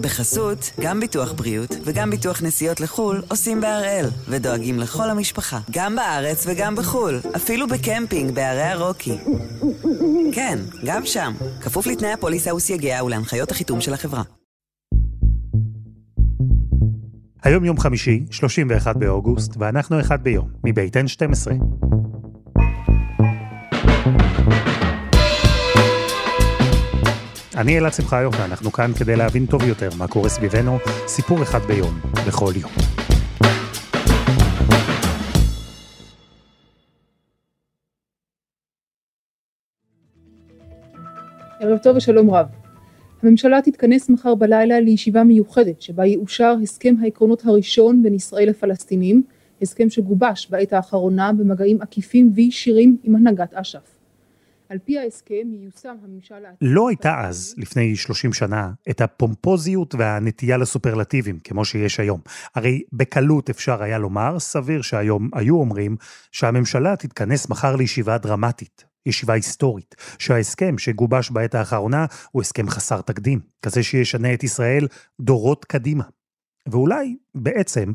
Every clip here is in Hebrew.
בחסות, גם ביטוח בריאות וגם ביטוח נסיעות לחו"ל עושים בהראל, ודואגים לכל המשפחה, גם בארץ וגם בחו"ל, אפילו בקמפינג בערי הרוקי. כן, גם שם, כפוף לתנאי הפוליסה וסייגיה ולהנחיות החיתום של החברה. היום יום חמישי, 31 באוגוסט, ואנחנו אחד ביום, מבית N12. אני אלעד שמחיוף, ואנחנו כאן כדי להבין טוב יותר מה קורה סביבנו, סיפור אחד ביום, בכל יום. ערב טוב ושלום רב. הממשלה תתכנס מחר בלילה לישיבה מיוחדת שבה יאושר הסכם העקרונות הראשון בין ישראל לפלסטינים, הסכם שגובש בעת האחרונה במגעים עקיפים וישירים עם הנהגת אש"ף. על פי ההסכם ייושם הממשל... לא הייתה אז, לפני 30 שנה, את הפומפוזיות והנטייה לסופרלטיבים, כמו שיש היום. הרי בקלות אפשר היה לומר, סביר שהיום היו אומרים, שהממשלה תתכנס מחר לישיבה דרמטית, ישיבה היסטורית, שההסכם שגובש בעת האחרונה הוא הסכם חסר תקדים, כזה שישנה את ישראל דורות קדימה. ואולי, בעצם,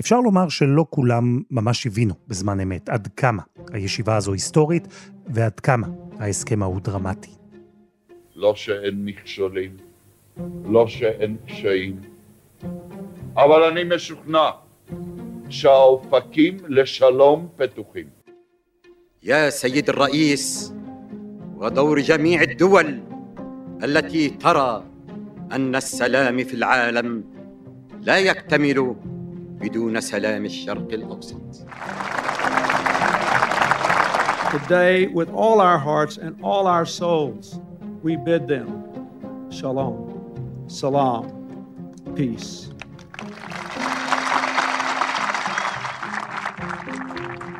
אפשר לומר שלא כולם ממש הבינו בזמן אמת עד כמה הישיבה הזו היסטורית ועד כמה ההסכם ההוא דרמטי. לא שאין מכשולים, לא שאין קשיים, אבל אני משוכנע שהאופקים לשלום פתוחים. يا سيد الرئيس ودور جميع الدول التي ترى ان السلام في العالم لا يكتمل بدون سلام الشرق الاوسط Today, with all our hearts and all our souls, we bid them shalom, salam, peace.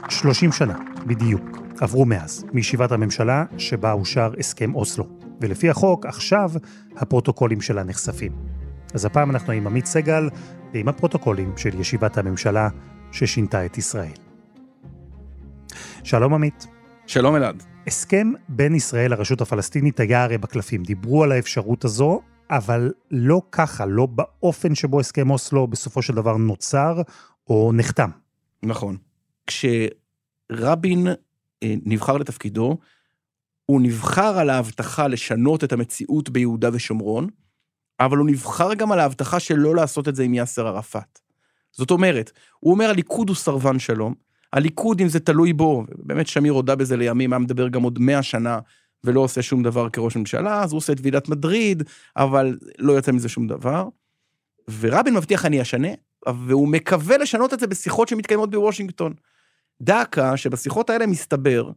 שלושים שנה, בדיוק, עברו מאז, מישיבת הממשלה שבה אושר הסכם אוסלו. ולפי החוק, עכשיו הפרוטוקולים שלה נחשפים. אז הפעם אנחנו עם עמית סגל ועם הפרוטוקולים של ישיבת הממשלה ששינתה את ישראל. שלום עמית. שלום אלעד. הסכם בין ישראל לרשות הפלסטינית היה הרי בקלפים. דיברו על האפשרות הזו, אבל לא ככה, לא באופן שבו הסכם אוסלו בסופו של דבר נוצר או נחתם. נכון. כשרבין אה, נבחר לתפקידו, הוא נבחר על ההבטחה לשנות את המציאות ביהודה ושומרון, אבל הוא נבחר גם על ההבטחה שלא לעשות את זה עם יאסר ערפאת. זאת אומרת, הוא אומר הליכוד הוא סרבן שלום, הליכוד אם זה תלוי בו, באמת שמיר הודה בזה לימים, היה מדבר גם עוד מאה שנה ולא עושה שום דבר כראש ממשלה, אז הוא עושה את ועידת מדריד, אבל לא יוצא מזה שום דבר. ורבין מבטיח אני אשנה, והוא מקווה לשנות את זה בשיחות שמתקיימות בוושינגטון. דאקה שבשיחות האלה מסתבר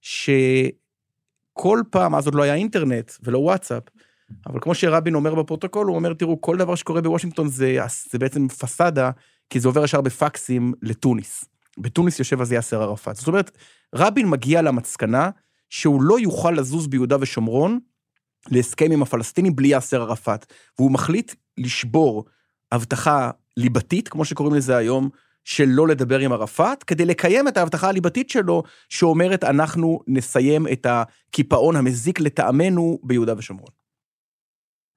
שכל פעם, אז עוד לא היה אינטרנט ולא וואטסאפ, אבל כמו שרבין אומר בפרוטוקול, הוא אומר, תראו, כל דבר שקורה בוושינגטון זה, זה בעצם פסאדה, כי זה עובר ישר בפקסים לתוניס. בתוניס יושב אז יאסר ערפאת. זאת אומרת, רבין מגיע למסקנה שהוא לא יוכל לזוז ביהודה ושומרון להסכם עם הפלסטינים בלי יאסר ערפאת, והוא מחליט לשבור הבטחה ליבתית, כמו שקוראים לזה היום, של לא לדבר עם ערפאת, כדי לקיים את ההבטחה הליבתית שלו, שאומרת אנחנו נסיים את הקיפאון המזיק לטעמנו ביהודה ושומרון.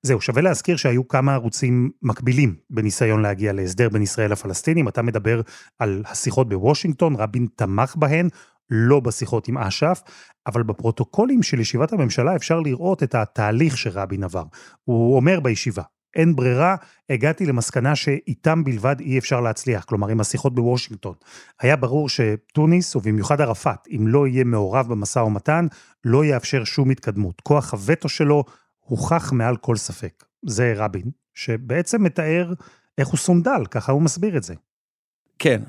זהו, שווה להזכיר שהיו כמה ערוצים מקבילים בניסיון להגיע להסדר בין ישראל לפלסטינים. אתה מדבר על השיחות בוושינגטון, רבין תמך בהן, לא בשיחות עם אש"ף, אבל בפרוטוקולים של ישיבת הממשלה אפשר לראות את התהליך שרבין עבר. הוא אומר בישיבה, אין ברירה, הגעתי למסקנה שאיתם בלבד אי אפשר להצליח, כלומר עם השיחות בוושינגטון. היה ברור שטוניס, ובמיוחד ערפאת, אם לא יהיה מעורב במשא ומתן, לא יאפשר שום התקדמות. כוח הווטו שלו הוכח מעל כל ספק. זה רבין, שבעצם מתאר איך הוא סונדל, ככה הוא מסביר את זה. כן,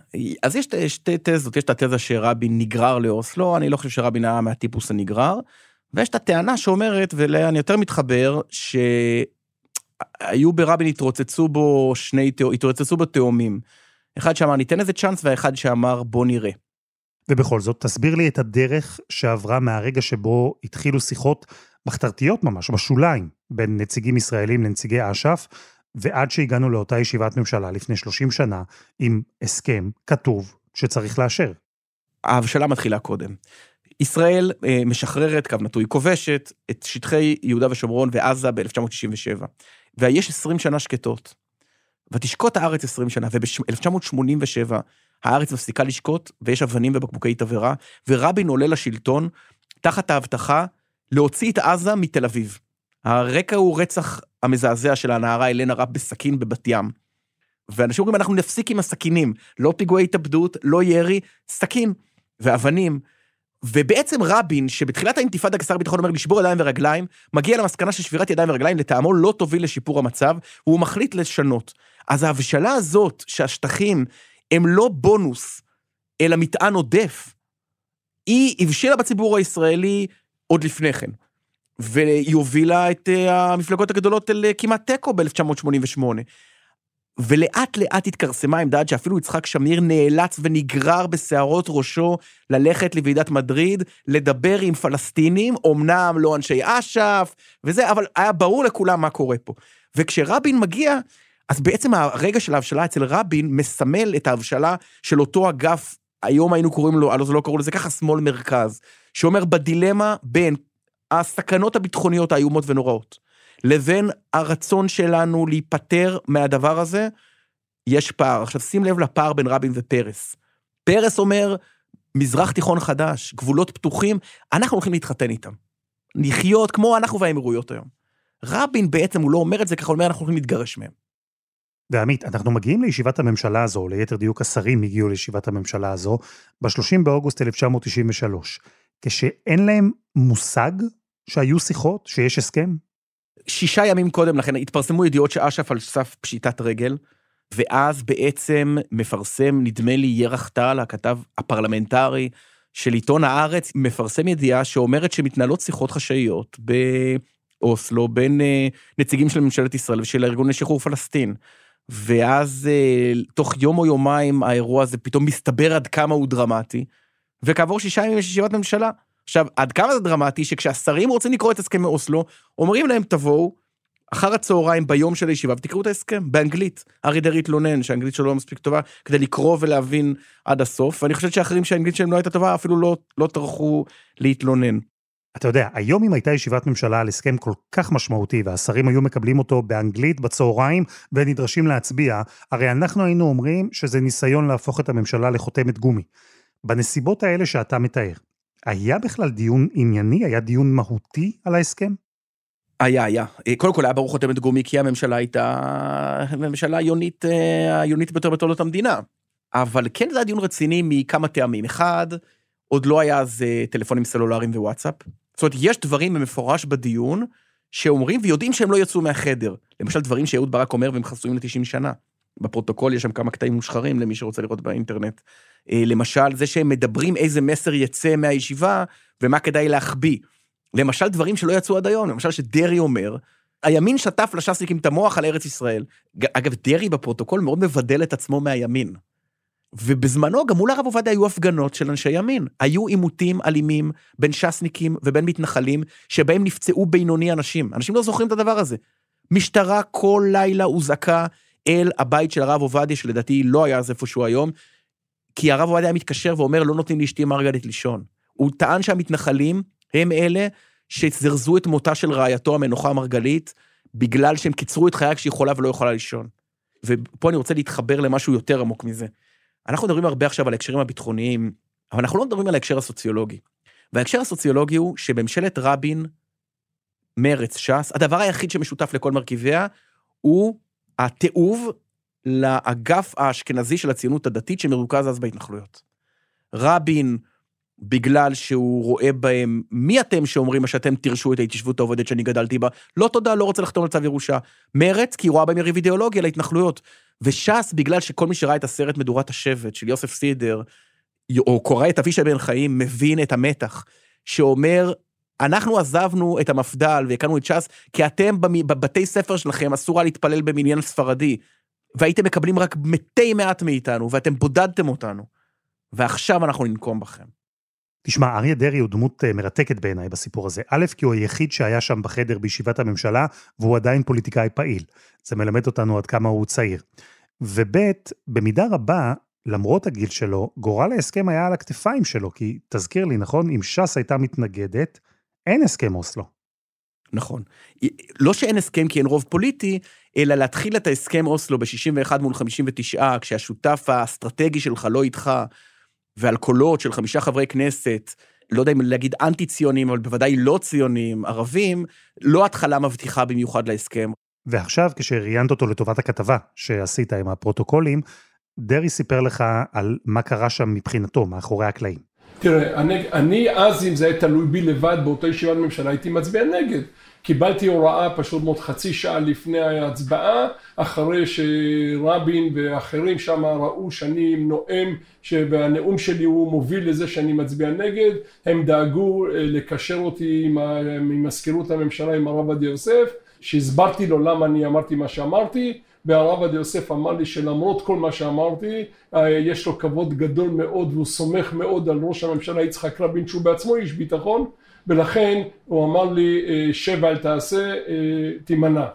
אז יש שתי תזות, יש את התזה שרבין נגרר לאוסלו, אני לא חושב שרבין היה מהטיפוס הנגרר, ויש את הטענה שאומרת, ואליה אני יותר מתחבר, שהיו ברבין התרוצצו בו שני, התרוצצו בו תאומים. אחד שאמר ניתן איזה צ'אנס, והאחד שאמר בוא נראה. ובכל זאת, תסביר לי את הדרך שעברה מהרגע שבו התחילו שיחות מחתרתיות ממש, בשוליים, בין נציגים ישראלים לנציגי אש"ף, ועד שהגענו לאותה ישיבת ממשלה לפני 30 שנה, עם הסכם כתוב שצריך לאשר. ההבשלה מתחילה קודם. ישראל אה, משחררת, קו נטוי, כובשת את שטחי יהודה ושומרון ועזה ב-1967. ויש 20 שנה שקטות. ותשקוט הארץ 20 שנה, וב-1987 הארץ מפסיקה לשקוט, ויש אבנים ובקבוקי תבערה, ורבין עולה לשלטון תחת ההבטחה להוציא את עזה מתל אביב. הרקע הוא רצח המזעזע של הנערה אלנה ראפ בסכין בבת ים. ואנשים אומרים, אנחנו נפסיק עם הסכינים, לא פיגועי התאבדות, לא ירי, סכין ואבנים. ובעצם רבין, שבתחילת האינתיפאדה כשר ביטחון אומר לשבור ידיים ורגליים, מגיע למסקנה ששבירת ידיים ורגליים לטעמו לא תוביל לשיפור המצב, והוא מחליט לשנות. אז ההבשלה הזאת שהשטחים הם לא בונוס, אלא מטען עודף, היא הבשילה בציבור הישראלי עוד לפני כן. והיא הובילה את אה, המפלגות הגדולות אל אה, כמעט תיקו ב-1988. ולאט לאט התכרסמה העמדה עד שאפילו יצחק שמיר נאלץ ונגרר בשערות ראשו ללכת לוועידת מדריד, לדבר עם פלסטינים, אמנם לא אנשי אש"ף וזה, אבל היה ברור לכולם מה קורה פה. וכשרבין מגיע, אז בעצם הרגע של ההבשלה אצל רבין מסמל את ההבשלה של אותו אגף, היום היינו קוראים לו, אז לא קראו לזה ככה, שמאל מרכז, שאומר בדילמה בין הסכנות הביטחוניות האיומות ונוראות, לבין הרצון שלנו להיפטר מהדבר הזה, יש פער. עכשיו שים לב לפער בין רבין ופרס. פרס אומר, מזרח תיכון חדש, גבולות פתוחים, אנחנו הולכים להתחתן איתם. לחיות כמו אנחנו והאמירויות היום. רבין בעצם, הוא לא אומר את זה ככה, הוא אומר, אנחנו הולכים להתגרש מהם. ועמית, אנחנו מגיעים לישיבת הממשלה הזו, ליתר דיוק השרים הגיעו לישיבת הממשלה הזו, ב-30 באוגוסט 1993, כשאין להם מושג שהיו שיחות, שיש הסכם? שישה ימים קודם לכן התפרסמו ידיעות שאש"ף על סף פשיטת רגל, ואז בעצם מפרסם, נדמה לי, ירח טל, הכתב הפרלמנטרי של עיתון הארץ, מפרסם ידיעה שאומרת שמתנהלות שיחות חשאיות באוסלו בין אה, נציגים של ממשלת ישראל ושל הארגון לשחרור פלסטין. ואז אה, תוך יום או יומיים האירוע הזה פתאום מסתבר עד כמה הוא דרמטי, וכעבור שישה ימים יש ישיבת ממשלה. עכשיו, עד כמה זה דרמטי שכשהשרים רוצים לקרוא את הסכמי אוסלו, אומרים להם תבואו, אחר הצהריים ביום של הישיבה ותקראו את ההסכם באנגלית. אריה דרעי התלונן שהאנגלית שלו לא מספיק טובה כדי לקרוא ולהבין עד הסוף, ואני חושב שאחרים שהאנגלית שלהם לא הייתה טובה אפילו לא, לא טרחו להתלונן. אתה יודע, היום אם הייתה ישיבת ממשלה על הסכם כל כך משמעותי והשרים היו מקבלים אותו באנגלית בצהריים ונדרשים להצביע, הרי אנחנו היינו אומרים שזה ניסיון להפוך את הממשלה לחותמת גומי. בנסיבות האלה שאתה מתאר, היה בכלל דיון ענייני? היה דיון מהותי על ההסכם? היה, היה. קודם כל היה ברור חותמת גומי, כי הממשלה הייתה הממשלה היונית, אה, היונית ביותר בתולדות המדינה. אבל כן זה היה דיון רציני מכמה טעמים. אחד, עוד לא היה אז אה, טלפונים סלולריים ווואטסאפ. זאת אומרת, יש דברים במפורש בדיון שאומרים ויודעים שהם לא יצאו מהחדר. למשל, דברים שאהוד ברק אומר והם חסויים ל-90 שנה. בפרוטוקול יש שם כמה קטעים מושחרים למי שרוצה לראות באינטרנט. אה, למשל, זה שהם מדברים איזה מסר יצא מהישיבה ומה כדאי להחביא. למשל, דברים שלא יצאו עד היום, למשל שדרעי אומר, הימין שטף לש"סניקים את המוח על ארץ ישראל. אגב, דרעי בפרוטוקול מאוד מבדל את עצמו מהימין. ובזמנו גם מול הרב עובדיה היו הפגנות של אנשי ימין. היו עימותים אלימים בין ש"סניקים ובין מתנחלים, שבהם נפצעו בינוני אנשים. אנשים לא זוכרים את הדבר הזה. משטרה כל לילה הוזעקה אל הבית של הרב עובדיה, שלדעתי לא היה אז איפשהו היום, כי הרב עובדיה היה מתקשר ואומר, לא נותנים לאשתי מרגלית לישון. הוא טען שהמתנחלים הם אלה שזרזו את מותה של רעייתו המנוחה מרגלית, בגלל שהם קיצרו את חייה כשהיא חולה ולא יכולה לישון. ופה אני רוצה להתחבר למשהו יותר עמוק מזה. אנחנו מדברים הרבה עכשיו על ההקשרים הביטחוניים, אבל אנחנו לא מדברים על ההקשר הסוציולוגי. וההקשר הסוציולוגי הוא שממשלת רבין, מרץ, ש"ס, הדבר היחיד שמשותף לכל מרכיביה הוא התיעוב לאגף האשכנזי של הציונות הדתית שמרוכז אז בהתנחלויות. רבין, בגלל שהוא רואה בהם, מי אתם שאומרים שאתם תירשו את ההתיישבות העובדת שאני גדלתי בה? לא תודה, לא רוצה לחתום על צו ירושה. מרץ, כי היא רואה בהם יריב אידיאולוגי על ההתנחלויות. וש"ס, בגלל שכל מי שראה את הסרט מדורת השבט של יוסף סידר, או קורא את אבישי בן חיים, מבין את המתח, שאומר, אנחנו עזבנו את המפד"ל והקמנו את ש"ס, כי אתם בבתי ספר שלכם אסור היה להתפלל במניין ספרדי, והייתם מקבלים רק מתי מעט מאיתנו, ואתם בודדתם אותנו, ועכשיו אנחנו ננקום בכם. תשמע, אריה דרעי הוא דמות אה, מרתקת בעיניי בסיפור הזה. א', כי הוא היחיד שהיה שם בחדר בישיבת הממשלה, והוא עדיין פוליטיקאי פעיל. זה מלמד אותנו עד כמה הוא צעיר. וב', במידה רבה, למרות הגיל שלו, גורל ההסכם היה על הכתפיים שלו, כי תזכיר לי, נכון? אם ש"ס הייתה מתנגדת, אין הסכם אוסלו. נכון. לא שאין הסכם כי אין רוב פוליטי, אלא להתחיל את ההסכם אוסלו ב-61 מול 59, כשהשותף האסטרטגי שלך לא איתך, ועל קולות של חמישה חברי כנסת, לא יודע אם להגיד אנטי-ציונים, אבל בוודאי לא ציונים, ערבים, לא התחלה מבטיחה במיוחד להסכם. ועכשיו, כשראיינת אותו לטובת הכתבה שעשית עם הפרוטוקולים, דרעי סיפר לך על מה קרה שם מבחינתו, מאחורי הקלעים. תראה, אני, אני אז, אם זה היה תלוי בי לבד באותה ישיבת ממשלה, הייתי מצביע נגד. קיבלתי הוראה פשוט מאוד חצי שעה לפני ההצבעה, אחרי שרבין ואחרים שם ראו שאני נואם, שהנאום שלי הוא מוביל לזה שאני מצביע נגד, הם דאגו אה, לקשר אותי עם מזכירות הממשלה, עם הרב עובדיה יוסף, שהסברתי לו למה אני אמרתי מה שאמרתי, והרב עובדיה יוסף אמר לי שלמרות כל מה שאמרתי, אה, יש לו כבוד גדול מאוד והוא סומך מאוד על ראש הממשלה יצחק רבין שהוא בעצמו איש ביטחון ולכן הוא אמר לי אה, שב אל תעשה, אה, תימנע.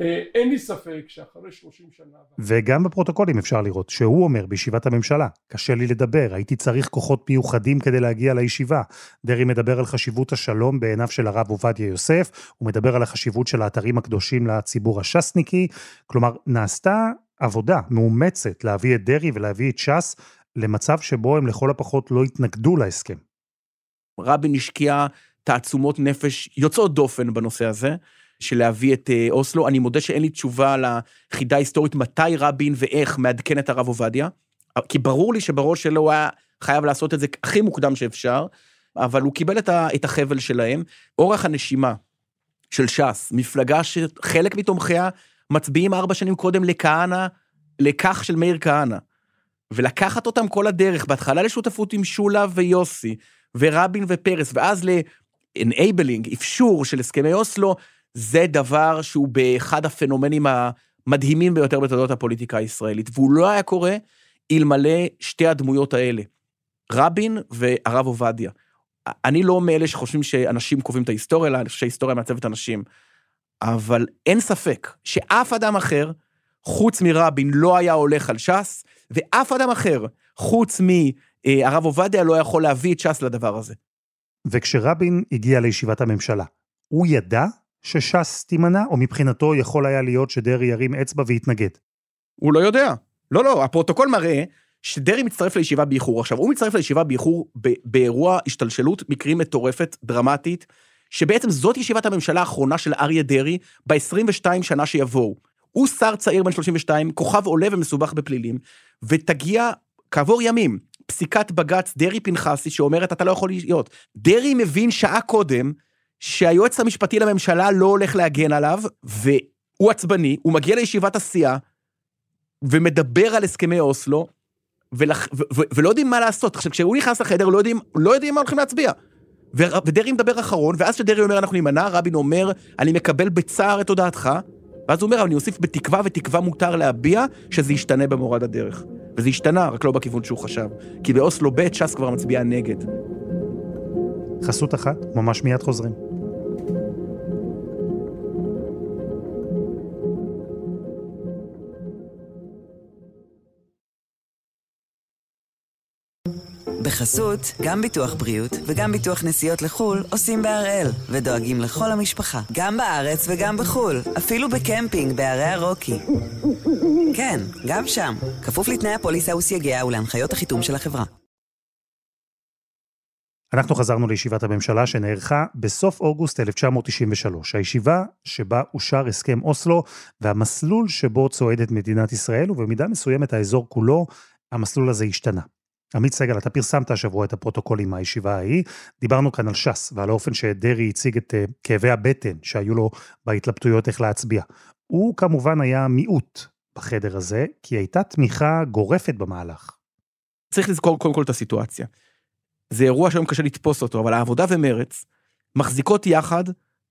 אה, אין לי ספק שאחרי 30 שנה... וגם בפרוטוקולים אפשר לראות שהוא אומר בישיבת הממשלה, קשה לי לדבר, הייתי צריך כוחות מיוחדים כדי להגיע לישיבה. דרעי מדבר על חשיבות השלום בעיניו של הרב עובדיה יוסף, הוא מדבר על החשיבות של האתרים הקדושים לציבור הש"סניקי, כלומר, נעשתה עבודה מאומצת להביא את דרעי ולהביא את ש"ס למצב שבו הם לכל הפחות לא התנגדו להסכם. רבין השקיע תעצומות נפש יוצאות דופן בנושא הזה, של להביא את אה, אוסלו. אני מודה שאין לי תשובה על החידה ההיסטורית מתי רבין ואיך מעדכן את הרב עובדיה, כי ברור לי שבראש שלו הוא היה חייב לעשות את זה הכי מוקדם שאפשר, אבל הוא קיבל את החבל שלהם. אורך הנשימה של ש"ס, מפלגה שחלק מתומכיה מצביעים ארבע שנים קודם לכהנא, לכך של מאיר כהנא. ולקחת אותם כל הדרך, בהתחלה לשותפות עם שולה ויוסי, ורבין ופרס, ואז ל-enabling, אפשור של הסכמי אוסלו, זה דבר שהוא באחד הפנומנים המדהימים ביותר בתולדות הפוליטיקה הישראלית, והוא לא היה קורה אלמלא שתי הדמויות האלה, רבין והרב עובדיה. אני לא מאלה שחושבים שאנשים קובעים את ההיסטוריה, אלא אני חושב שההיסטוריה מעצבת אנשים. אבל אין ספק שאף אדם אחר, חוץ מרבין, לא היה הולך על ש"ס, ואף אדם אחר, חוץ הרב עובדיה לא יכול להביא את ש"ס לדבר הזה. וכשרבין הגיע לישיבת הממשלה, הוא ידע שש"ס תימנע, או מבחינתו יכול היה להיות שדרעי ירים אצבע ויתנגד? הוא לא יודע. לא, לא, הפרוטוקול מראה שדרעי מצטרף לישיבה באיחור. עכשיו, הוא מצטרף לישיבה באיחור באירוע השתלשלות מקרים מטורפת, דרמטית, שבעצם זאת ישיבת הממשלה האחרונה של אריה דרעי ב-22 שנה שיבואו. הוא שר צעיר בן 32, כוכב עולה ומסובך בפלילים, ותגיע כעבור ימים פסיקת בג"ץ דרעי פנחסי שאומרת אתה לא יכול להיות. דרעי מבין שעה קודם שהיועץ המשפטי לממשלה לא הולך להגן עליו, והוא עצבני, הוא מגיע לישיבת הסיעה, ומדבר על הסכמי אוסלו, ולח... ו... ו... ולא יודעים מה לעשות. עכשיו, כשהוא נכנס לחדר, לא יודעים, לא יודעים מה הולכים להצביע. ו... ודרעי מדבר אחרון, ואז כשדרעי אומר אנחנו נימנע, רבין אומר, אני מקבל בצער את הודעתך, ואז הוא אומר, אני אוסיף בתקווה, ותקווה מותר להביע, שזה ישתנה במורד הדרך. וזה השתנה, רק לא בכיוון שהוא חשב. כי באוסלו ב' ש"ס כבר מצביעה נגד. חסות אחת, ממש מיד חוזרים. בחסות, גם ביטוח בריאות וגם ביטוח נסיעות לחו"ל עושים בהראל, ודואגים לכל המשפחה, גם בארץ וגם בחו"ל, אפילו בקמפינג בערי הרוקי. כן, גם שם, כפוף לתנאי הפוליסה וסייגיה ולהנחיות החיתום של החברה. אנחנו חזרנו לישיבת הממשלה שנערכה בסוף אוגוסט 1993, הישיבה שבה אושר הסכם אוסלו והמסלול שבו צועדת מדינת ישראל, ובמידה מסוימת האזור כולו, המסלול הזה השתנה. עמית סגל, אתה פרסמת השבוע את הפרוטוקולים מהישיבה ההיא. דיברנו כאן על ש"ס ועל האופן שדרעי הציג את uh, כאבי הבטן שהיו לו בהתלבטויות איך להצביע. הוא כמובן היה מיעוט בחדר הזה, כי הייתה תמיכה גורפת במהלך. צריך לזכור קודם כל את הסיטואציה. זה אירוע שהיום קשה לתפוס אותו, אבל העבודה ומרץ מחזיקות יחד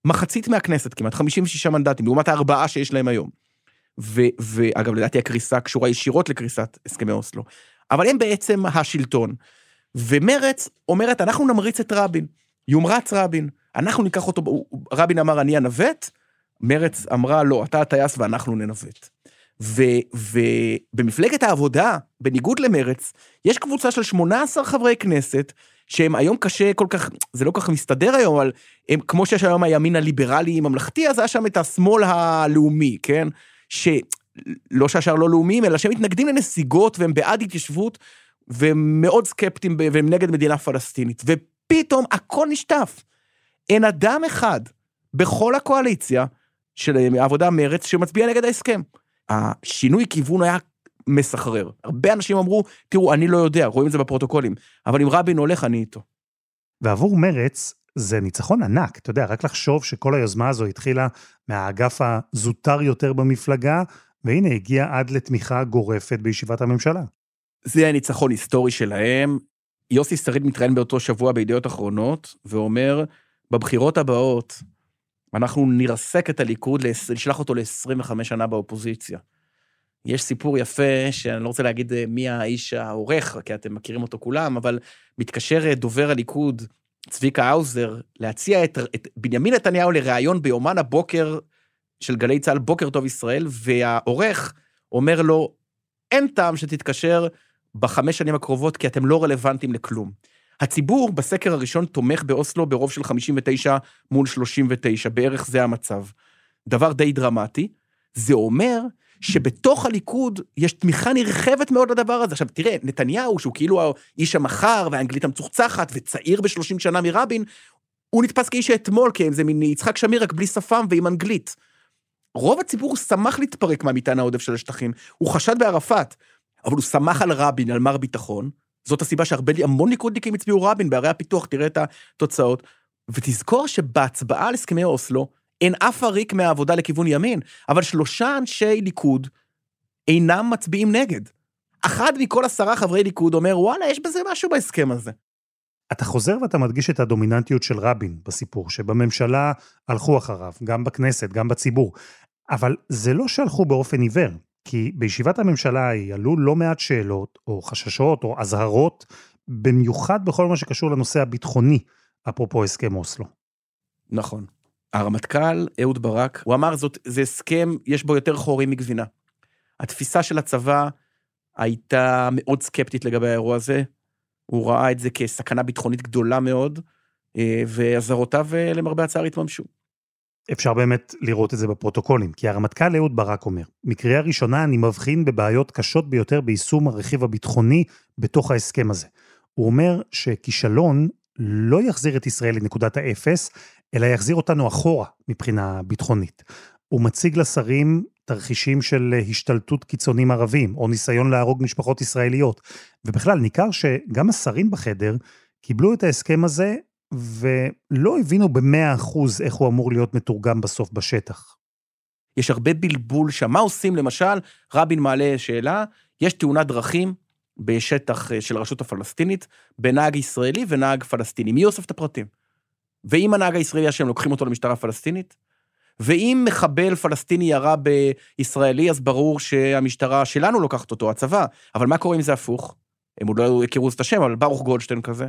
מחצית מהכנסת כמעט, 56 מנדטים, לעומת הארבעה שיש להם היום. ו, ואגב, לדעתי הקריסה קשורה ישירות לקריסת הסכמי אוסלו. אבל הם בעצם השלטון. ומרץ אומרת, אנחנו נמריץ את רבין, יומרץ רבין, אנחנו ניקח אותו, רבין אמר, אני אנווט, מרץ אמרה, לא, אתה הטייס ואנחנו ננווט. ובמפלגת העבודה, בניגוד למרץ, יש קבוצה של 18 חברי כנסת, שהם היום קשה כל כך, זה לא כל כך מסתדר היום, אבל הם, כמו שיש היום הימין הליברלי-ממלכתי, אז היה שם את השמאל הלאומי, כן? שלא שהשאר לא לאומיים, אלא שהם מתנגדים לנסיגות והם בעד התיישבות, והם מאוד סקפטיים והם נגד מדינה פלסטינית. ופתאום הכל נשטף. אין אדם אחד בכל הקואליציה של העבודה מרץ שמצביע נגד ההסכם. השינוי כיוון היה מסחרר. הרבה אנשים אמרו, תראו, אני לא יודע, רואים את זה בפרוטוקולים, אבל אם רבין הולך, אני איתו. ועבור מרץ, זה ניצחון ענק. אתה יודע, רק לחשוב שכל היוזמה הזו התחילה מהאגף הזוטר יותר במפלגה, והנה הגיע עד לתמיכה גורפת בישיבת הממשלה. זה הניצחון היסטורי שלהם. יוסי שריד מתראיין באותו שבוע בידיעות אחרונות, ואומר, בבחירות הבאות, אנחנו נרסק את הליכוד, נשלח אותו ל-25 שנה באופוזיציה. יש סיפור יפה, שאני לא רוצה להגיד אה, מי האיש העורך, כי אתם מכירים אותו כולם, אבל מתקשר אה, דובר הליכוד, צביקה האוזר, להציע את, את בנימין נתניהו לראיון ביומן הבוקר של גלי צה"ל, בוקר טוב ישראל, והעורך אומר לו, אין טעם שתתקשר בחמש שנים הקרובות, כי אתם לא רלוונטיים לכלום. הציבור בסקר הראשון תומך באוסלו ברוב של 59 מול 39, בערך זה המצב. דבר די דרמטי. זה אומר שבתוך הליכוד יש תמיכה נרחבת מאוד לדבר הזה. עכשיו, תראה, נתניהו, שהוא כאילו האיש המחר והאנגלית המצוחצחת וצעיר ב-30 שנה מרבין, הוא נתפס כאיש האתמול, כי זה מין יצחק שמיר רק בלי שפם ועם אנגלית. רוב הציבור שמח להתפרק מהמטען העודף של השטחים. הוא חשד בערפאת, אבל הוא שמח על רבין, על מר ביטחון. זאת הסיבה שהרבה, המון ליכודניקים הצביעו רבין בערי הפיתוח, תראה את התוצאות. ותזכור שבהצבעה על הסכמי אוסלו, אין אף עריק מהעבודה לכיוון ימין, אבל שלושה אנשי ליכוד אינם מצביעים נגד. אחד מכל עשרה חברי ליכוד אומר, וואלה, יש בזה משהו בהסכם הזה. אתה חוזר ואתה מדגיש את הדומיננטיות של רבין בסיפור, שבממשלה הלכו אחריו, גם בכנסת, גם בציבור. אבל זה לא שהלכו באופן עיוור, כי בישיבת הממשלה ההיא עלו לא מעט שאלות, או חששות, או אזהרות, במיוחד בכל מה שקשור לנושא הביטחוני, אפרופו הסכם אוסלו. נכון. הרמטכ"ל, אהוד ברק, הוא אמר זאת, זה הסכם, יש בו יותר חורים מגבינה. התפיסה של הצבא הייתה מאוד סקפטית לגבי האירוע הזה. הוא ראה את זה כסכנה ביטחונית גדולה מאוד, אה, ואזהרותיו אה, למרבה הצער התממשו. אפשר באמת לראות את זה בפרוטוקולים, כי הרמטכ"ל אהוד ברק אומר, מקריאה ראשונה אני מבחין בבעיות קשות ביותר ביישום הרכיב הביטחוני בתוך ההסכם הזה. הוא אומר שכישלון לא יחזיר את ישראל לנקודת האפס, אלא יחזיר אותנו אחורה מבחינה ביטחונית. הוא מציג לשרים תרחישים של השתלטות קיצונים ערבים, או ניסיון להרוג משפחות ישראליות. ובכלל, ניכר שגם השרים בחדר קיבלו את ההסכם הזה ולא הבינו במאה אחוז איך הוא אמור להיות מתורגם בסוף בשטח. יש הרבה בלבול שם. מה עושים למשל? רבין מעלה שאלה, יש תאונת דרכים בשטח אה, של הרשות הפלסטינית בנהג ישראלי ונהג פלסטיני. מי אוסף את הפרטים? ואם הנהג הישראלי אשם, לוקחים אותו למשטרה פלסטינית? ואם מחבל פלסטיני ירה בישראלי, אז ברור שהמשטרה שלנו לוקחת אותו, הצבא. אבל מה קורה אם זה הפוך? הם עוד לא הכירו את השם, אבל ברוך גולדשטיין כזה.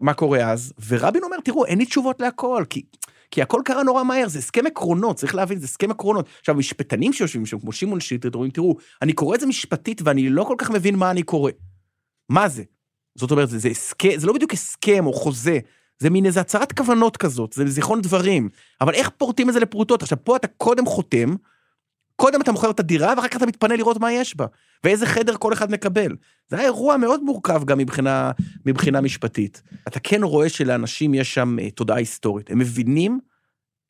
מה קורה אז? ורבין אומר, תראו, אין לי תשובות להכל, כי, כי הכל קרה נורא מהר, זה הסכם עקרונות, צריך להבין, זה הסכם עקרונות. עכשיו, משפטנים שיושבים שם, כמו שמעון שטרית, אומרים, תראו, אני קורא את זה משפטית ואני לא כל כך מבין מה אני קורא. מה זה? זאת אומרת, זה, זה הסכם, זה לא בדיוק הסכם או חוזה, זה מין איזה הצהרת כוונות כזאת, זה זיכרון דברים. אבל איך פורטים את זה לפרוטות? עכשיו, פה אתה קודם חותם, קודם אתה מוכר את הדירה, ואחר כך אתה מתפנה לראות מה יש בה, ואיזה חדר כל אחד מקבל. זה היה אירוע מאוד מורכב גם מבחינה, מבחינה משפטית. אתה כן רואה שלאנשים יש שם אה, תודעה היסטורית. הם מבינים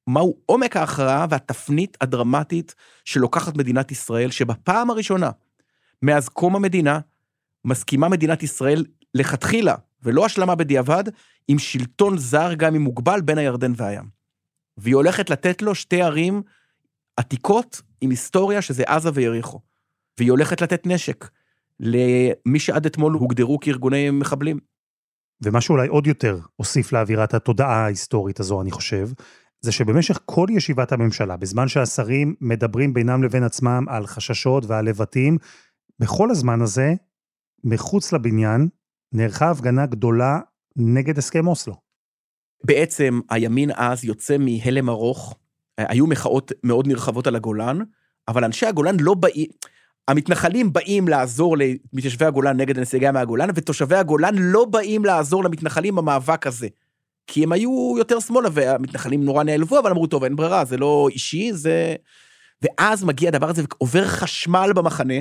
מהו עומק ההכרעה והתפנית הדרמטית שלוקחת מדינת ישראל, שבפעם הראשונה, מאז קום המדינה, מסכימה מדינת ישראל לכתחילה, ולא השלמה בדיעבד, עם שלטון זר, גם אם מוגבל, בין הירדן והים. והיא הולכת לתת לו שתי ערים עתיקות עם היסטוריה שזה עזה ויריחו. והיא הולכת לתת נשק למי שעד אתמול הוגדרו כארגוני מחבלים. ומה שאולי עוד יותר הוסיף לאווירת התודעה ההיסטורית הזו, אני חושב, זה שבמשך כל ישיבת הממשלה, בזמן שהשרים מדברים בינם לבין עצמם על חששות ועל לבטים, בכל הזמן הזה, מחוץ לבניין, נערכה הפגנה גדולה נגד הסכם אוסלו. בעצם הימין אז יוצא מהלם ארוך היו מחאות מאוד נרחבות על הגולן, אבל אנשי הגולן לא באים, המתנחלים באים לעזור למתיישבי הגולן נגד הנסיגה מהגולן, ותושבי הגולן לא באים לעזור למתנחלים במאבק הזה. כי הם היו יותר שמאלה, והמתנחלים נורא נעלבו, אבל אמרו, טוב, אין ברירה, זה לא אישי, זה... ואז מגיע הדבר הזה, ועובר חשמל במחנה,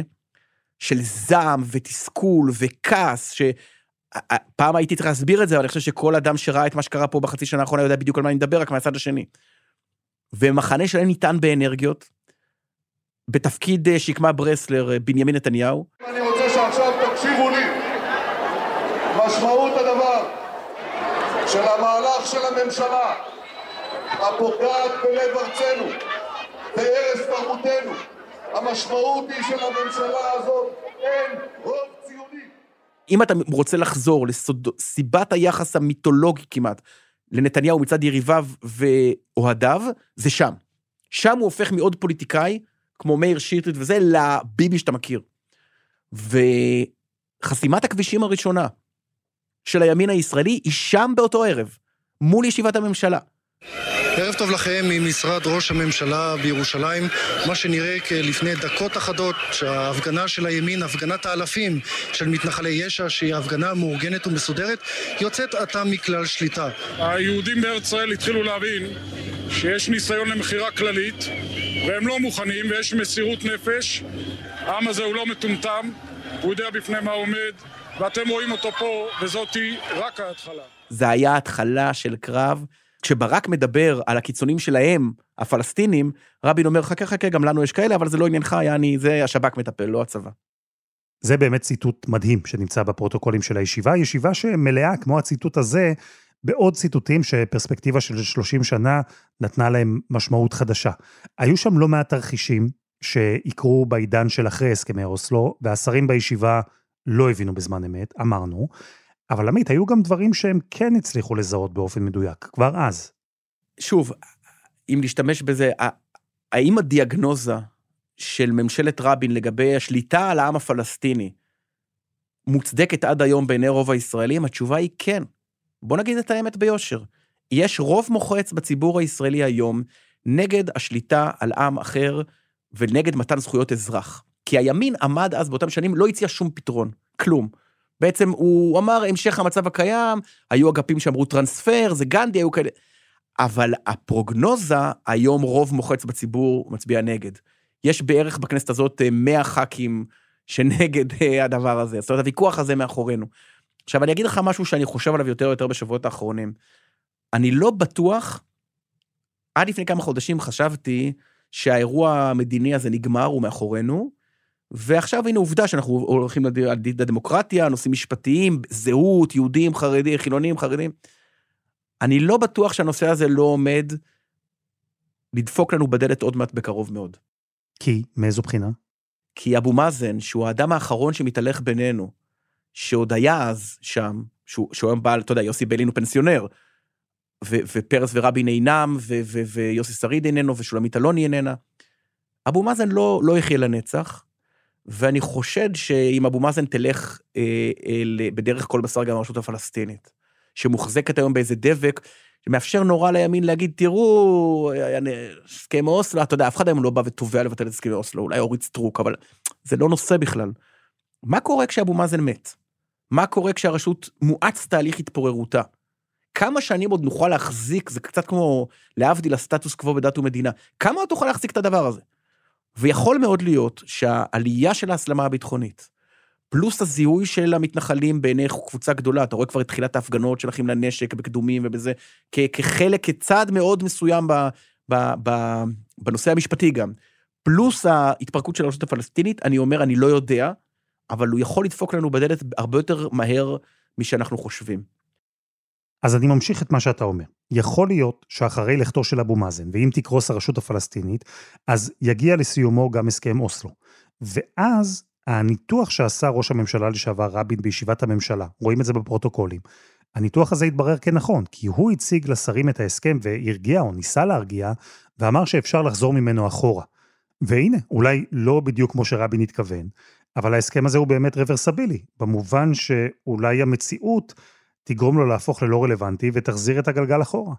של זעם ותסכול וכעס, שפעם הייתי צריך להסביר את זה, אבל אני חושב שכל אדם שראה את מה שקרה פה בחצי שנה האחרונה יודע בדיוק על מה אני מדבר, רק מהצד השני. ומחנה שלהם ניתן באנרגיות, בתפקיד אה, שקמה ברסלר אה, בנימין נתניהו. אני רוצה שעכשיו תקשיבו לי. משמעות הדבר של המהלך של הממשלה הפוגעת בלב ארצנו, בהרס תרבותנו, המשמעות היא שלממשלה הזאת אין רוב ציוני. אם אתה רוצה לחזור לסיבת היחס המיתולוגי כמעט לנתניהו מצד יריביו ואוהדיו, זה שם. שם הוא הופך מעוד פוליטיקאי, כמו מאיר שטרית וזה, לביבי שאתה מכיר. וחסימת הכבישים הראשונה של הימין הישראלי היא שם באותו ערב, מול ישיבת הממשלה. ערב טוב לכם ממשרד ראש הממשלה בירושלים. מה שנראה כלפני דקות אחדות שההפגנה של הימין, הפגנת האלפים של מתנחלי יש"ע, שהיא הפגנה מאורגנת ומסודרת, יוצאת עתה מכלל שליטה. היהודים בארץ ישראל התחילו להבין שיש ניסיון למכירה כללית והם לא מוכנים ויש מסירות נפש. העם הזה הוא לא מטומטם, הוא יודע בפני מה עומד ואתם רואים אותו פה וזאתי רק ההתחלה. זה היה התחלה של קרב. כשברק מדבר על הקיצונים שלהם, הפלסטינים, רבין אומר, חכה חכה, גם לנו יש כאלה, אבל זה לא עניינך, יעני, זה השב"כ מטפל, לא הצבא. זה באמת ציטוט מדהים שנמצא בפרוטוקולים של הישיבה, ישיבה שמלאה, כמו הציטוט הזה, בעוד ציטוטים שפרספקטיבה של 30 שנה נתנה להם משמעות חדשה. היו שם לא מעט תרחישים שיקרו בעידן של אחרי הסכמי אוסלו, והשרים בישיבה לא הבינו בזמן אמת, אמרנו, אבל עמית, היו גם דברים שהם כן הצליחו לזהות באופן מדויק, כבר אז. שוב, אם להשתמש בזה, האם הדיאגנוזה של ממשלת רבין לגבי השליטה על העם הפלסטיני מוצדקת עד היום בעיני רוב הישראלים? התשובה היא כן. בוא נגיד את האמת ביושר. יש רוב מוחץ בציבור הישראלי היום נגד השליטה על עם אחר ונגד מתן זכויות אזרח. כי הימין עמד אז באותם שנים, לא הציע שום פתרון, כלום. בעצם הוא אמר המשך המצב הקיים, היו אגפים שאמרו טרנספר, זה גנדי, היו כאלה. אבל הפרוגנוזה, היום רוב מוחץ בציבור מצביע נגד. יש בערך בכנסת הזאת 100 אה, ח"כים שנגד אה, הדבר הזה, זאת אומרת, הוויכוח הזה מאחורינו. עכשיו, אני אגיד לך משהו שאני חושב עליו יותר ויותר בשבועות האחרונים. אני לא בטוח, עד לפני כמה חודשים חשבתי שהאירוע המדיני הזה נגמר, הוא מאחורינו, ועכשיו הנה עובדה שאנחנו הולכים לדמוקרטיה, נושאים משפטיים, זהות, יהודים, חרדים, חילונים, חרדים. אני לא בטוח שהנושא הזה לא עומד לדפוק לנו בדלת עוד מעט בקרוב מאוד. כי? מאיזו בחינה? כי אבו מאזן, שהוא האדם האחרון שמתהלך בינינו, שעוד היה אז שם, שהוא, היום בעל, אתה יודע, יוסי ביילין הוא פנסיונר, ו, ופרס ורבין אינם, ו, ו, ויוסי שריד איננו, ושולמית אלוני איננה. אבו מאזן לא, לא יחיה לנצח, ואני חושד שאם אבו מאזן תלך אה, אה, בדרך כל בשר גם הרשות הפלסטינית, שמוחזקת היום באיזה דבק, שמאפשר נורא לימין להגיד, תראו, הסכם אוסלו, אתה יודע, אף אחד היום לא בא ותובע לבטל את הסכמי אוסלו, אולי אורית סטרוק, אבל זה לא נושא בכלל. מה קורה כשאבו מאזן מת? מה קורה כשהרשות מואץ תהליך התפוררותה? כמה שנים עוד נוכל להחזיק, זה קצת כמו להבדיל הסטטוס קוו בדת ומדינה, כמה עוד תוכל להחזיק את הדבר הזה? ויכול מאוד להיות שהעלייה של ההסלמה הביטחונית, פלוס הזיהוי של המתנחלים בעיני קבוצה גדולה, אתה רואה כבר את תחילת ההפגנות של אחים לנשק בקדומים ובזה, כחלק, כצעד מאוד מסוים ב, ב, ב, בנושא המשפטי גם, פלוס ההתפרקות של הרשות הפלסטינית, אני אומר, אני לא יודע, אבל הוא יכול לדפוק לנו בדלת הרבה יותר מהר משאנחנו חושבים. אז אני ממשיך את מה שאתה אומר. יכול להיות שאחרי לכתו של אבו מאזן, ואם תקרוס הרשות הפלסטינית, אז יגיע לסיומו גם הסכם אוסלו. ואז הניתוח שעשה ראש הממשלה לשעבר רבין בישיבת הממשלה, רואים את זה בפרוטוקולים, הניתוח הזה התברר כנכון, כי הוא הציג לשרים את ההסכם והרגיע או ניסה להרגיע, ואמר שאפשר לחזור ממנו אחורה. והנה, אולי לא בדיוק כמו שרבין התכוון, אבל ההסכם הזה הוא באמת רוורסבילי, במובן שאולי המציאות תגרום לו להפוך ללא רלוונטי ותחזיר את הגלגל אחורה.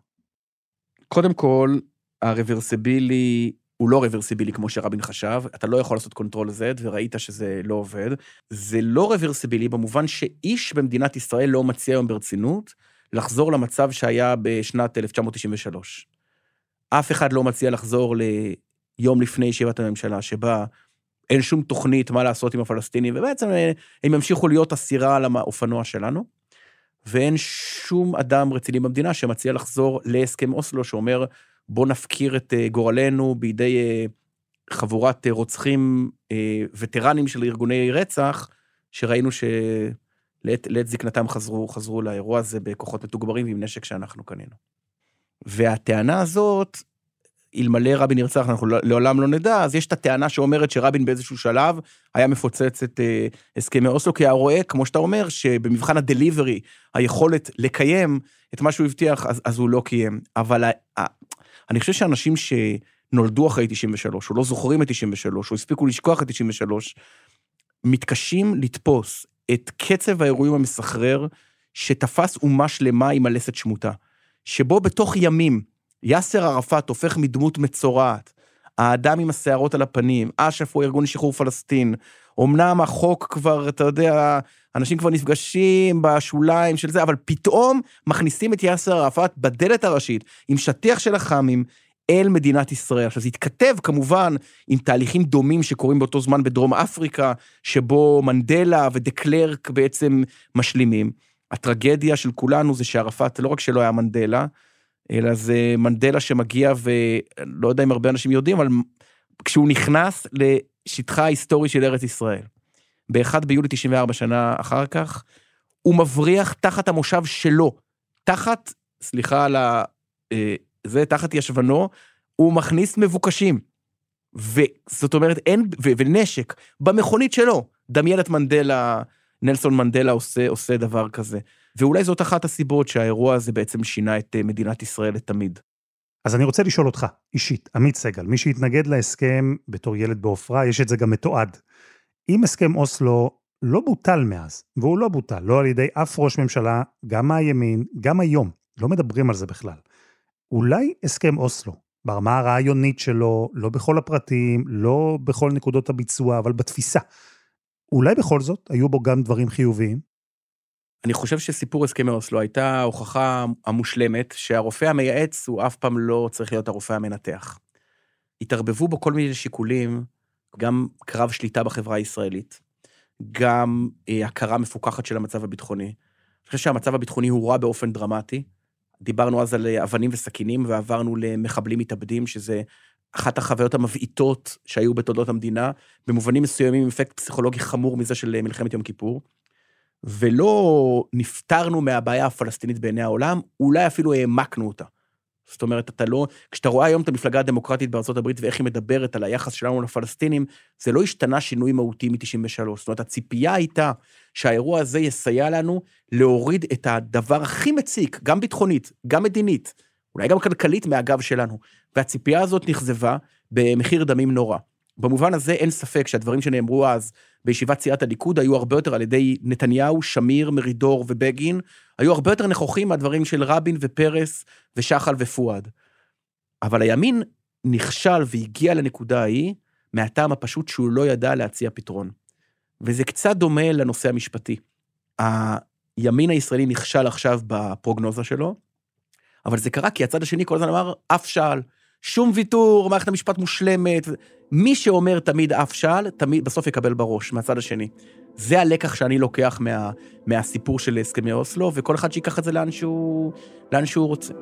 קודם כל, הרוורסבילי הוא לא רוורסיבילי כמו שרבין חשב, אתה לא יכול לעשות control Z, וראית שזה לא עובד. זה לא רוורסיבילי במובן שאיש במדינת ישראל לא מציע היום ברצינות לחזור למצב שהיה בשנת 1993. אף אחד לא מציע לחזור ליום לפני ישיבת הממשלה, שבה אין שום תוכנית מה לעשות עם הפלסטינים, ובעצם אה, הם ימשיכו להיות אסירה על האופנוע שלנו. ואין שום אדם רציני במדינה שמציע לחזור להסכם אוסלו, שאומר, בוא נפקיר את אה, גורלנו בידי אה, חבורת רוצחים וטרנים של ארגוני רצח, שראינו שלעת זקנתם חזרו, חזרו לאירוע הזה בכוחות מתוגברים ועם נשק שאנחנו קנינו. והטענה הזאת, אלמלא רבין נרצח אנחנו לא, לעולם לא נדע, אז יש את הטענה שאומרת שרבין באיזשהו שלב היה מפוצץ את אה, הסכמי אוסלו, כי היה רואה, כמו שאתה אומר, שבמבחן הדליברי, היכולת לקיים את מה שהוא הבטיח, אז, אז הוא לא קיים. אבל ה, ה, אני חושב שאנשים שנולדו אחרי 93, או לא זוכרים את 93, או הספיקו לשכוח את 93, מתקשים לתפוס את קצב האירועים המסחרר שתפס אומה שלמה עם הלסת שמוטה. שבו בתוך ימים יאסר ערפאת הופך מדמות מצורעת, האדם עם השערות על הפנים, אש"ף הוא ארגון שחרור פלסטין, אמנם החוק כבר, אתה יודע, אנשים כבר נפגשים בשוליים של זה, אבל פתאום מכניסים את יאסר ערפאת בדלת הראשית, עם שטיח של אח"מים, אל מדינת ישראל. עכשיו, זה התכתב כמובן עם תהליכים דומים שקורים באותו זמן בדרום אפריקה, שבו מנדלה ודה קלרק בעצם משלימים. הטרגדיה של כולנו זה שערפאת לא רק שלא היה מנדלה, אלא זה מנדלה שמגיע ולא יודע אם הרבה אנשים יודעים, אבל כשהוא נכנס לשטחה ההיסטורי של ארץ ישראל, ב-1 ביולי 94 שנה אחר כך, הוא מבריח תחת המושב שלו, תחת, סליחה על ה... אה, זה, תחת ישבנו, הוא מכניס מבוקשים. וזאת אומרת, אין, ו, ונשק, במכונית שלו. דמיין את מנדלה, נלסון מנדלה עושה, עושה דבר כזה. ואולי זאת אחת הסיבות שהאירוע הזה בעצם שינה את אה, מדינת ישראל לתמיד. אז אני רוצה לשאול אותך, אישית, עמית סגל, מי שהתנגד להסכם בתור ילד בעופרה, יש את זה גם מתועד. אם הסכם אוסלו לא בוטל מאז, והוא לא בוטל, לא על ידי אף ראש ממשלה, גם מהימין, גם היום, לא מדברים על זה בכלל. אולי הסכם אוסלו, ברמה הרעיונית שלו, לא בכל הפרטים, לא בכל נקודות הביצוע, אבל בתפיסה, אולי בכל זאת היו בו גם דברים חיוביים? אני חושב שסיפור הסכמי אוסלו הייתה ההוכחה המושלמת שהרופא המייעץ הוא אף פעם לא צריך להיות הרופא המנתח. התערבבו בו כל מיני שיקולים, גם קרב שליטה בחברה הישראלית, גם אה, הכרה מפוקחת של המצב הביטחוני. אני חושב שהמצב הביטחוני הוא רע באופן דרמטי. דיברנו אז על אבנים וסכינים ועברנו למחבלים מתאבדים, שזה אחת החוויות המבעיטות שהיו בתולדות המדינה, במובנים מסוימים עם אפקט פסיכולוגי חמור מזה של מלחמת יום כיפור. ולא נפטרנו מהבעיה הפלסטינית בעיני העולם, אולי אפילו העמקנו אותה. זאת אומרת, אתה לא, כשאתה רואה היום את המפלגה הדמוקרטית בארצות הברית ואיך היא מדברת על היחס שלנו לפלסטינים, זה לא השתנה שינוי מהותי מ-93. זאת אומרת, הציפייה הייתה שהאירוע הזה יסייע לנו להוריד את הדבר הכי מציק, גם ביטחונית, גם מדינית, אולי גם כלכלית מהגב שלנו. והציפייה הזאת נכזבה במחיר דמים נורא. במובן הזה אין ספק שהדברים שנאמרו אז בישיבת סיעת הליכוד היו הרבה יותר על ידי נתניהו, שמיר, מרידור ובגין, היו הרבה יותר נכוחים מהדברים של רבין ופרס ושחל ופואד. אבל הימין נכשל והגיע לנקודה ההיא מהטעם הפשוט שהוא לא ידע להציע פתרון. וזה קצת דומה לנושא המשפטי. הימין הישראלי נכשל עכשיו בפרוגנוזה שלו, אבל זה קרה כי הצד השני כל הזמן אמר, אף שעל. שום ויתור, מערכת המשפט מושלמת. מי שאומר תמיד אף שעל, תמיד בסוף יקבל בראש, מהצד השני. זה הלקח שאני לוקח מה, מהסיפור של הסכמי אוסלו, וכל אחד שיקח את זה לאן שהוא, לאן שהוא רוצה.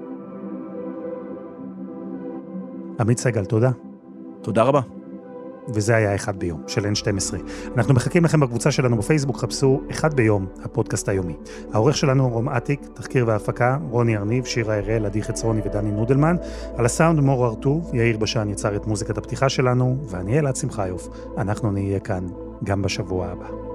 עמית סגל, תודה. תודה רבה. וזה היה אחד ביום, של N12. אנחנו מחכים לכם בקבוצה שלנו בפייסבוק, חפשו אחד ביום, הפודקאסט היומי. העורך שלנו רום אטיק, תחקיר והפקה, רוני ארניב, שירה הראל, עדי חצרוני ודני נודלמן. על הסאונד מור ארטוב, יאיר בשן יצר את מוזיקת הפתיחה שלנו, ואני אלעד שמחיוף. אנחנו נהיה כאן גם בשבוע הבא.